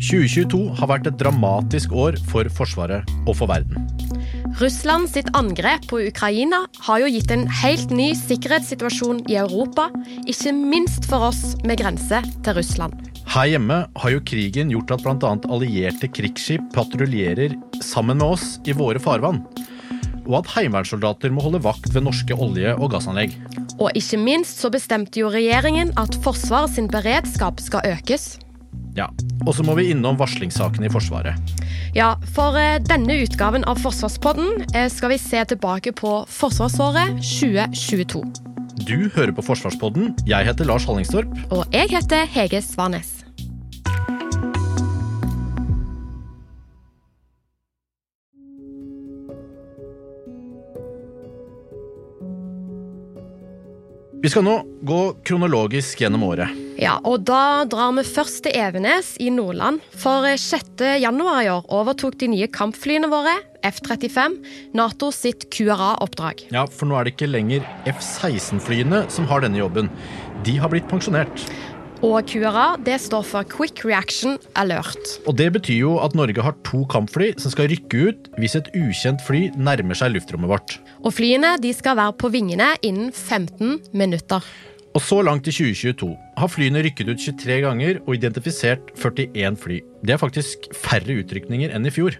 «2022 har vært et dramatisk år for Forsvaret og for verden. Russland sitt angrep på Ukraina har jo gitt en helt ny sikkerhetssituasjon i Europa, ikke minst for oss med grense til Russland. Her hjemme har jo krigen gjort at bl.a. allierte krigsskip patruljerer sammen med oss i våre farvann. Og at heimevernssoldater må holde vakt ved norske olje- og gassanlegg. Og ikke minst så bestemte jo regjeringen at Forsvaret sin beredskap skal økes. Ja, Og så må vi innom varslingssakene i Forsvaret. Ja, for eh, denne utgaven av Forsvarspodden eh, skal vi se tilbake på forsvarsåret 2022. Du hører på Forsvarspodden. Jeg heter Lars Hallingstorp. Og jeg heter Hege Svanes. Vi skal nå gå kronologisk gjennom året. Ja, og Da drar vi først til Evenes i Nordland. For 6. januar i år overtok de nye kampflyene våre, F-35, Nato sitt QRA-oppdrag. Ja, For nå er det ikke lenger F-16-flyene som har denne jobben. De har blitt pensjonert. Og QRA det står for Quick Reaction Alert. Og Det betyr jo at Norge har to kampfly som skal rykke ut hvis et ukjent fly nærmer seg luftrommet vårt. Og flyene de skal være på vingene innen 15 minutter. Og så langt i 2022 har flyene rykket ut 23 ganger og identifisert 41 fly. Det er faktisk færre utrykninger enn i fjor.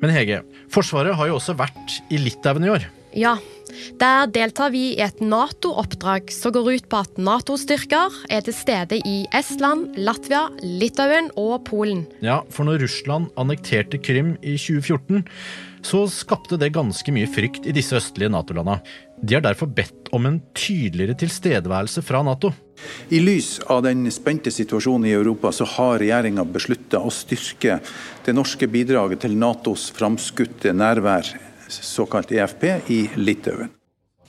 Men Hege, Forsvaret har jo også vært i Litauen i år. Ja, der deltar vi i et Nato-oppdrag som går ut på at Nato-styrker er til stede i Estland, Latvia, Litauen og Polen. Ja, for når Russland annekterte Krim i 2014, så skapte det ganske mye frykt i disse østlige Nato-landa. De har derfor bedt om en tydeligere tilstedeværelse fra Nato. I lys av den spente situasjonen i Europa, så har regjeringa beslutta å styrke det norske bidraget til Natos framskutte nærvær såkalt EFP, i Litauen.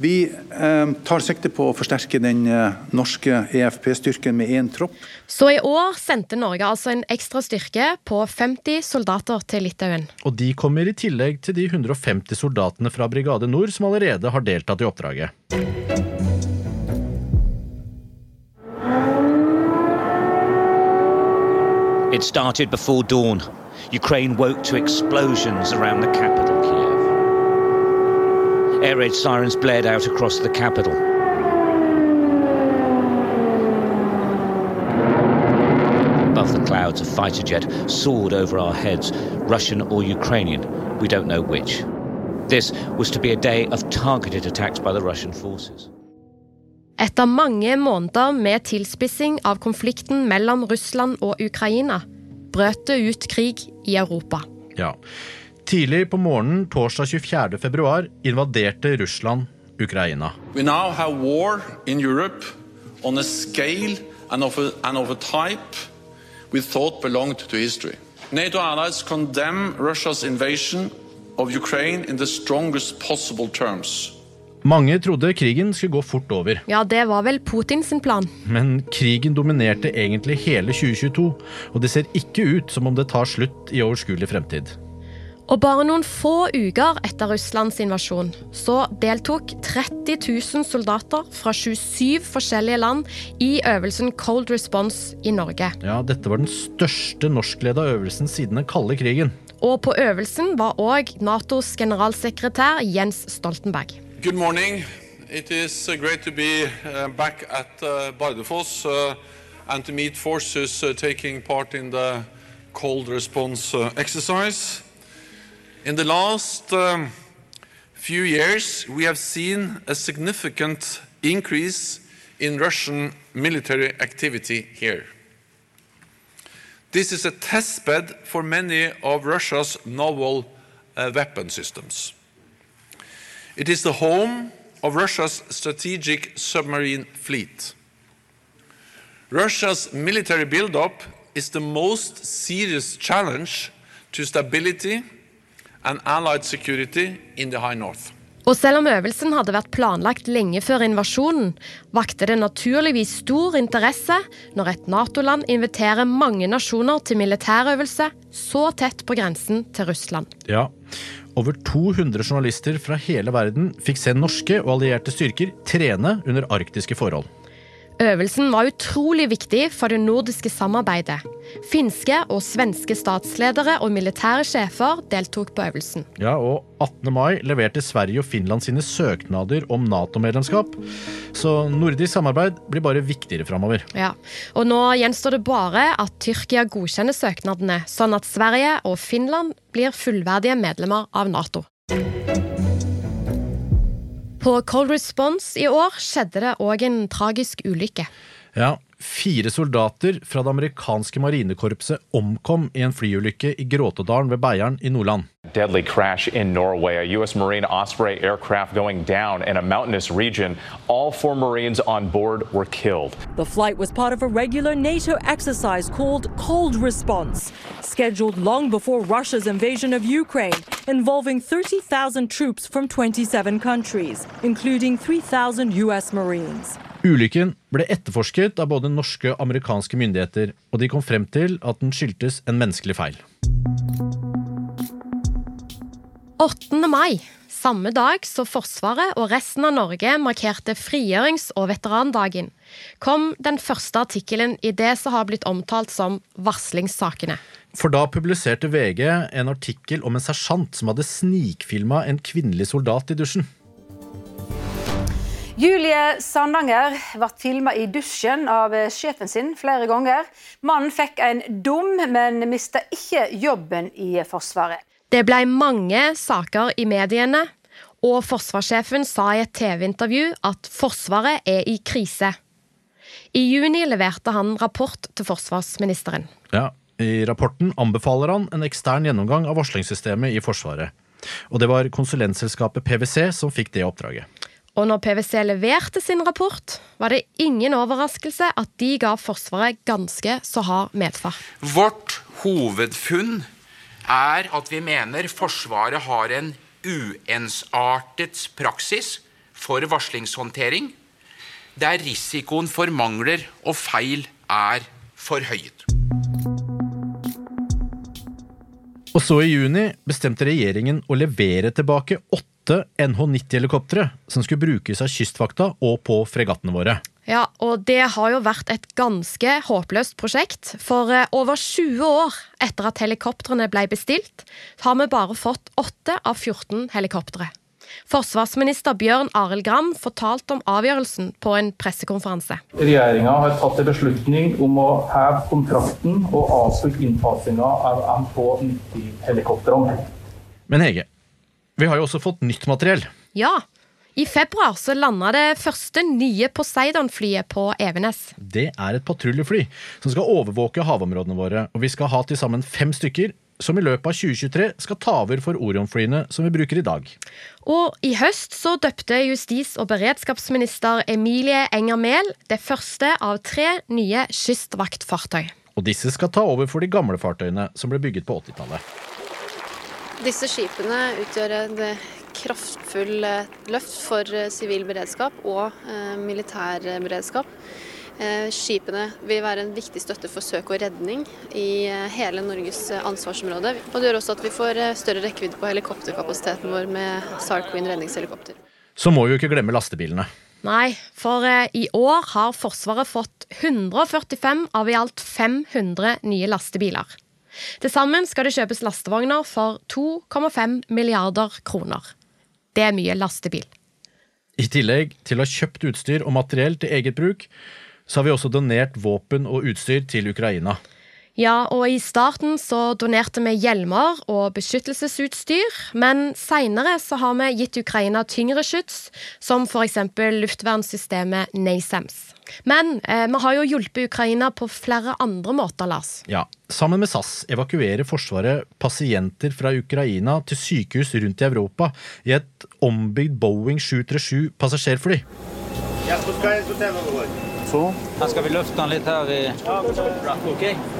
Vi eh, tar sikte på å forsterke den eh, norske EFP-styrken med én tropp. Så i år sendte Norge altså en ekstra styrke på 50 soldater til Litauen. Og de kommer i tillegg til de 150 soldatene fra Brigade Nord som allerede har deltatt i oppdraget. It started before dawn. Ukraine woke to explosions around the capital. Air raid sirens blared out across the capital. Above the clouds, a fighter jet soared over our heads, Russian or Ukrainian, we don't know which. This was to be a day of targeted attacks by the Russian forces. Etter mange måneder med tilspissing av konflikten mellom Russland og Ukraina brøt det ut krig i Europa. Ja. Tidlig på morgenen torsdag 24. februar invaderte Russland Ukraina. We now have war in Europe on a scale and of a, and of a type we thought belonged to history. NATO allies condemn Russia's invasion of Ukraine in the strongest possible terms. Mange trodde krigen skulle gå fort over. Ja, det var vel Putins plan. Men krigen dominerte egentlig hele 2022, og det ser ikke ut som om det tar slutt i overskuelig fremtid. Og bare noen få uker etter Russlands invasjon så deltok 30 000 soldater fra 27 forskjellige land i øvelsen Cold Response i Norge. Ja, Dette var den største norskleda øvelsen siden den kalde krigen. Og på øvelsen var òg Natos generalsekretær Jens Stoltenberg. Good morning. It is uh, great to be uh, back at uh, Bardufoss and to meet forces taking part in the cold response exercise. In the last um, few years, we have seen a significant increase in Russian military activity here. This is a testbed for many of Russia's novel uh, weapon systems. It is the home of Russia's strategic submarine fleet. Russia's military buildup is the most serious challenge to stability and allied security in the high north. Og selv om øvelsen hadde vært planlagt lenge før invasjonen, vakte det naturligvis stor interesse når et Nato-land inviterer mange nasjoner til militærøvelse så tett på grensen til Russland. Ja, over 200 journalister fra hele verden fikk se norske og allierte styrker trene under arktiske forhold. Øvelsen var utrolig viktig for det nordiske samarbeidet. Finske og svenske statsledere og militære sjefer deltok på øvelsen. Ja, og 18. mai leverte Sverige og Finland sine søknader om Nato-medlemskap. Så nordisk samarbeid blir bare viktigere framover. Ja, og nå gjenstår det bare at Tyrkia godkjenner søknadene, sånn at Sverige og Finland blir fullverdige medlemmer av Nato. På Cold Response i år skjedde det òg en tragisk ulykke. Ja, Fire soldater fra det amerikanske marinekorpset omkom i en flyulykke i Gråtodalen ved Beiarn i Nordland. Deadly crash in Norway. A U.S. Marine Osprey aircraft going down in a mountainous region. All four Marines on board were killed. The flight was part of a regular NATO exercise called Cold Response, scheduled long before Russia's invasion of Ukraine, involving 30,000 troops from 27 countries, including 3,000 U.S. Marines. Ulykken ble etterforsket av både norske og amerikanske myndigheter, og de kom frem til at den skyldtes en menneskelig feil. 8. mai, samme dag som Forsvaret og resten av Norge markerte frigjørings- og veterandagen, kom den første artikkelen i det som har blitt omtalt som varslingssakene. For da publiserte VG en artikkel om en sersjant som hadde snikfilma en kvinnelig soldat i dusjen. Julie Sandanger ble filma i dusjen av sjefen sin flere ganger. Mannen fikk en dom, men mista ikke jobben i Forsvaret. Det ble mange saker i mediene, og forsvarssjefen sa i et TV-intervju at Forsvaret er i krise. I juni leverte han rapport til forsvarsministeren. Ja, I rapporten anbefaler han en ekstern gjennomgang av varslingssystemet i Forsvaret. Og det var konsulentselskapet PwC som fikk det oppdraget. Og når PwC leverte sin rapport, var det ingen overraskelse at de ga Forsvaret ganske så hard medfart. Vårt hovedfunn er at vi mener Forsvaret har en uensartet praksis for varslingshåndtering, der risikoen for mangler og feil er forhøyet. Og så i juni bestemte regjeringen å levere tilbake åtte NH90-helikoptre som skulle brukes av Kystvakta og på fregattene våre. Ja, og det har jo vært et ganske håpløst prosjekt. For eh, over 20 år etter at helikoptrene ble bestilt, har vi bare fått 8 av 14 helikoptre. Forsvarsminister Bjørn Arild Gram fortalte om avgjørelsen på en pressekonferanse. Regjeringa har tatt en beslutning om å heve kontrakten og avslutte innfasinga av MK90-helikoptrene. Men Hege, vi har jo også fått nytt materiell. Ja, i februar så landa det første nye Poseidon-flyet på Evenes. Det er et patruljefly som skal overvåke havområdene våre, og vi skal ha til sammen fem stykker som i løpet av 2023 skal ta over for Orion-flyene som vi bruker i dag. Og i høst så døpte justis- og beredskapsminister Emilie Enger Mehl det første av tre nye kystvaktfartøy. Og disse skal ta over for de gamle fartøyene som ble bygget på 80-tallet. Disse skipene utgjør en kraftfull løft for sivil beredskap og eh, militær beredskap. Eh, skipene vil være en viktig støtte for søk og redning i eh, hele Norges ansvarsområde. Og det gjør også at vi får større rekkevidde på helikopterkapasiteten vår med SAR Queen redningshelikopter. Så må vi jo ikke glemme lastebilene. Nei, for i år har Forsvaret fått 145 av i alt 500 nye lastebiler. Til sammen skal det kjøpes lastevogner for 2,5 milliarder kroner. Det er mye lastebil. I tillegg til å ha kjøpt utstyr og materiell til eget bruk, så har vi også donert våpen og utstyr til Ukraina. Ja, og i starten så donerte vi hjelmer og beskyttelsesutstyr, men seinere så har vi gitt Ukraina tyngre skyts, som f.eks. luftvernsystemet NASAMS. Men eh, vi har jo hjulpet Ukraina på flere andre måter, Lars. Ja, Sammen med SAS evakuerer Forsvaret pasienter fra Ukraina til sykehus rundt i Europa i et ombygd Boeing 737 passasjerfly. Også. Her skal vi løfte den litt her i?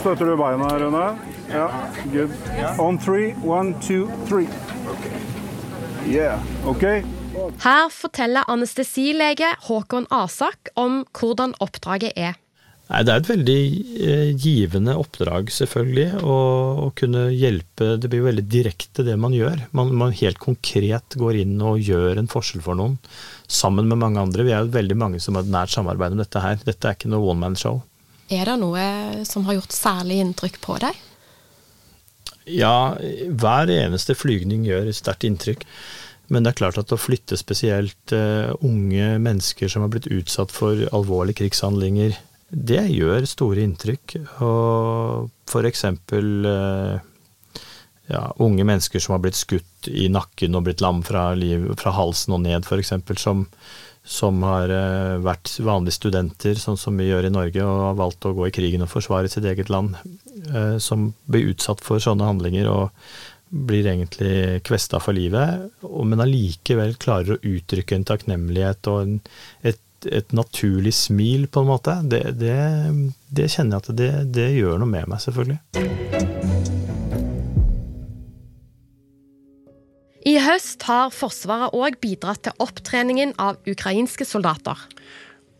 Støtter du beina, Rune? Ja, good. On three, one, two, three. Yeah, OK? Her forteller anestesilege Håkon Asak om hvordan oppdraget er. Nei, Det er et veldig eh, givende oppdrag, selvfølgelig, å, å, kunne hjelpe Det blir jo veldig direkte det man gjør. Man, man, helt konkret går inn og gjør en forskjell for noen, sammen med mange andre. Vi er jo veldig mange som har et nært samarbeid om dette her. Dette er ikke noe one man show. Er det noe som har gjort særlig inntrykk på deg? Ja, hver eneste flygning gjør sterkt inntrykk. Men det er klart at å flytte spesielt uh, unge mennesker som har blitt utsatt for alvorlige krigshandlinger, det gjør store inntrykk. Og eksempel eh, ja, unge mennesker som har blitt skutt i nakken og blitt lam fra, liv, fra halsen og ned, f.eks. Som, som har eh, vært vanlige studenter, sånn som vi gjør i Norge, og har valgt å gå i krigen og forsvare sitt eget land. Eh, som blir utsatt for sånne handlinger og blir egentlig kvesta for livet, men allikevel klarer å uttrykke en takknemlighet og en, et et naturlig smil, på en måte, det, det, det kjenner jeg at det, det, gjør noe med meg, selvfølgelig. I høst har Forsvaret òg bidratt til opptreningen av ukrainske soldater.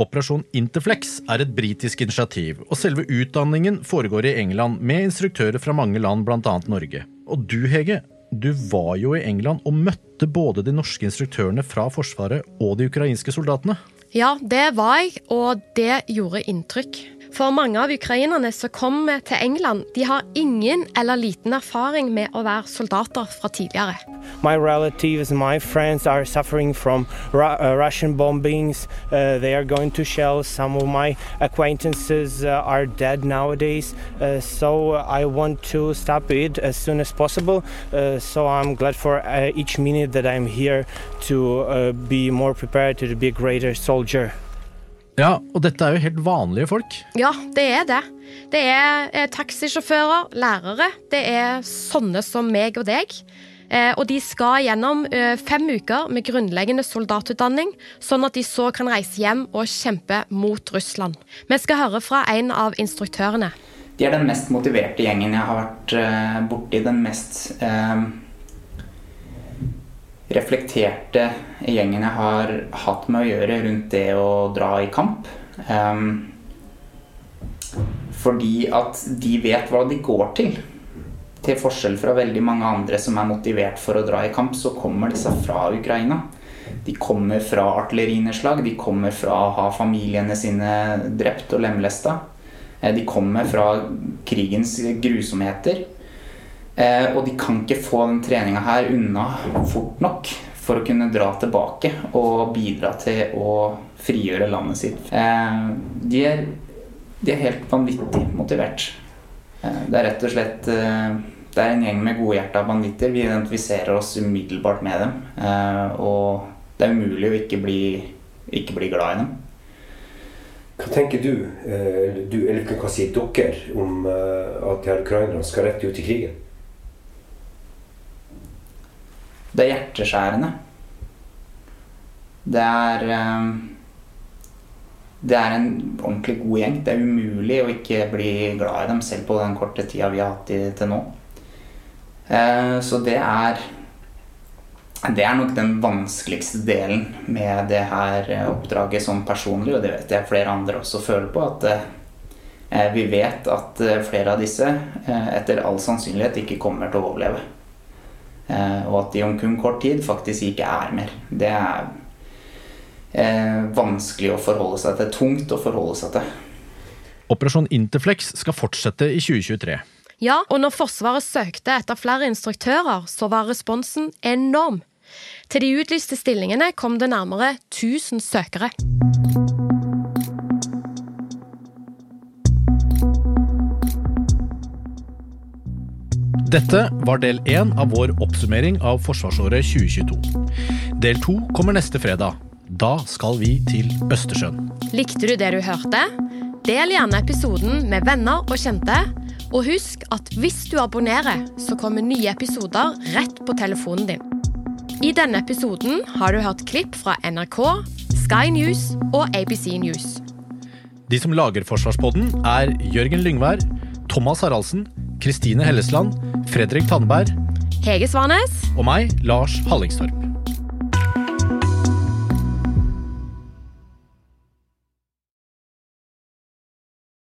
Operasjon Interflex er et britisk initiativ, og selve utdanningen foregår i England med instruktører fra mange land, bl.a. Norge. Og du, Hege, du var jo i England og møtte både de norske instruktørene fra Forsvaret og de ukrainske soldatene. Ja, det var jeg, og det gjorde inntrykk. For mange av ukrainerne som kommer til England, de har ingen eller liten erfaring med å være soldater fra tidligere. My relatives, my friends are suffering from uh, Russian bombings. Uh, they are going to shells. Some of my acquaintances uh, are dead nowadays. Uh, so I want to stop it as soon as possible. Uh, so I'm glad for uh, each minute that I'm here to be more prepared to be a greater soldier. Ja, og dette er jo helt vanlige folk. Ja, det er det. Det er eh, taxisjåfører, lærere. Det er sånne som meg og deg. Eh, og de skal gjennom eh, fem uker med grunnleggende soldatutdanning, sånn at de så kan reise hjem og kjempe mot Russland. Vi skal høre fra en av instruktørene. De er den mest motiverte gjengen jeg har vært uh, borti. Den mest uh, reflekterte gjengen jeg har hatt med å gjøre rundt det å dra i kamp. Um, fordi at de vet hva de går til. Til forskjell fra veldig mange andre som er motivert for å dra i kamp, så kommer disse fra Ukraina. De kommer fra artillerineslag, de kommer fra å ha familiene sine drept og lemlesta. Eh, de kommer fra krigens grusomheter. Eh, og de kan ikke få den treninga her unna fort nok for å kunne dra tilbake og bidra til å frigjøre landet sitt. Eh, de er, de er helt vanvittig motivert. Eh, det er rett og slett det er en gjeng med godhjerta banditter. Vi identifiserer oss umiddelbart med dem. Og det er umulig å ikke bli, ikke bli glad i dem. Hva tenker du, du eller hva sier dere, om at de her ukrainerne skal rett ut i krigen? Det er hjerteskjærende. Det er eh, Det er en ordentlig god gjeng. Det er umulig å ikke bli glad i dem, selv på den korte tida vi har hatt de til nå. Eh, så det er det er nok den vanskeligste delen med det her oppdraget sånn personlig, og det vet jeg flere andre også føler på. At eh, vi vet at flere av disse etter all sannsynlighet ikke kommer til å overleve. Eh, og at de om kun kort tid faktisk ikke er mer. Det er eh, vanskelig å forholde seg til. Tungt å forholde seg til. Operasjon Interflex skal fortsette i 2023. Ja, og når Forsvaret søkte etter flere instruktører, så var responsen enorm. Til de utlyste stillingene kom det nærmere 1000 søkere. Dette var del én av vår oppsummering av forsvarsåret 2022. Del to kommer neste fredag. Da skal vi til Østersjøen. Likte du det du hørte? Del gjerne episoden med venner og kjente. Og husk at hvis du abonnerer, så kommer nye episoder rett på telefonen din. I denne episoden har du hørt klipp fra NRK, Sky News og ABC News. De som lager Forsvarspodden, er Jørgen Lyngvær, Thomas Haraldsen, Kristine Hellesland, Fredrik Tandberg Hege Svanes. og meg, Lars Hallingstorp.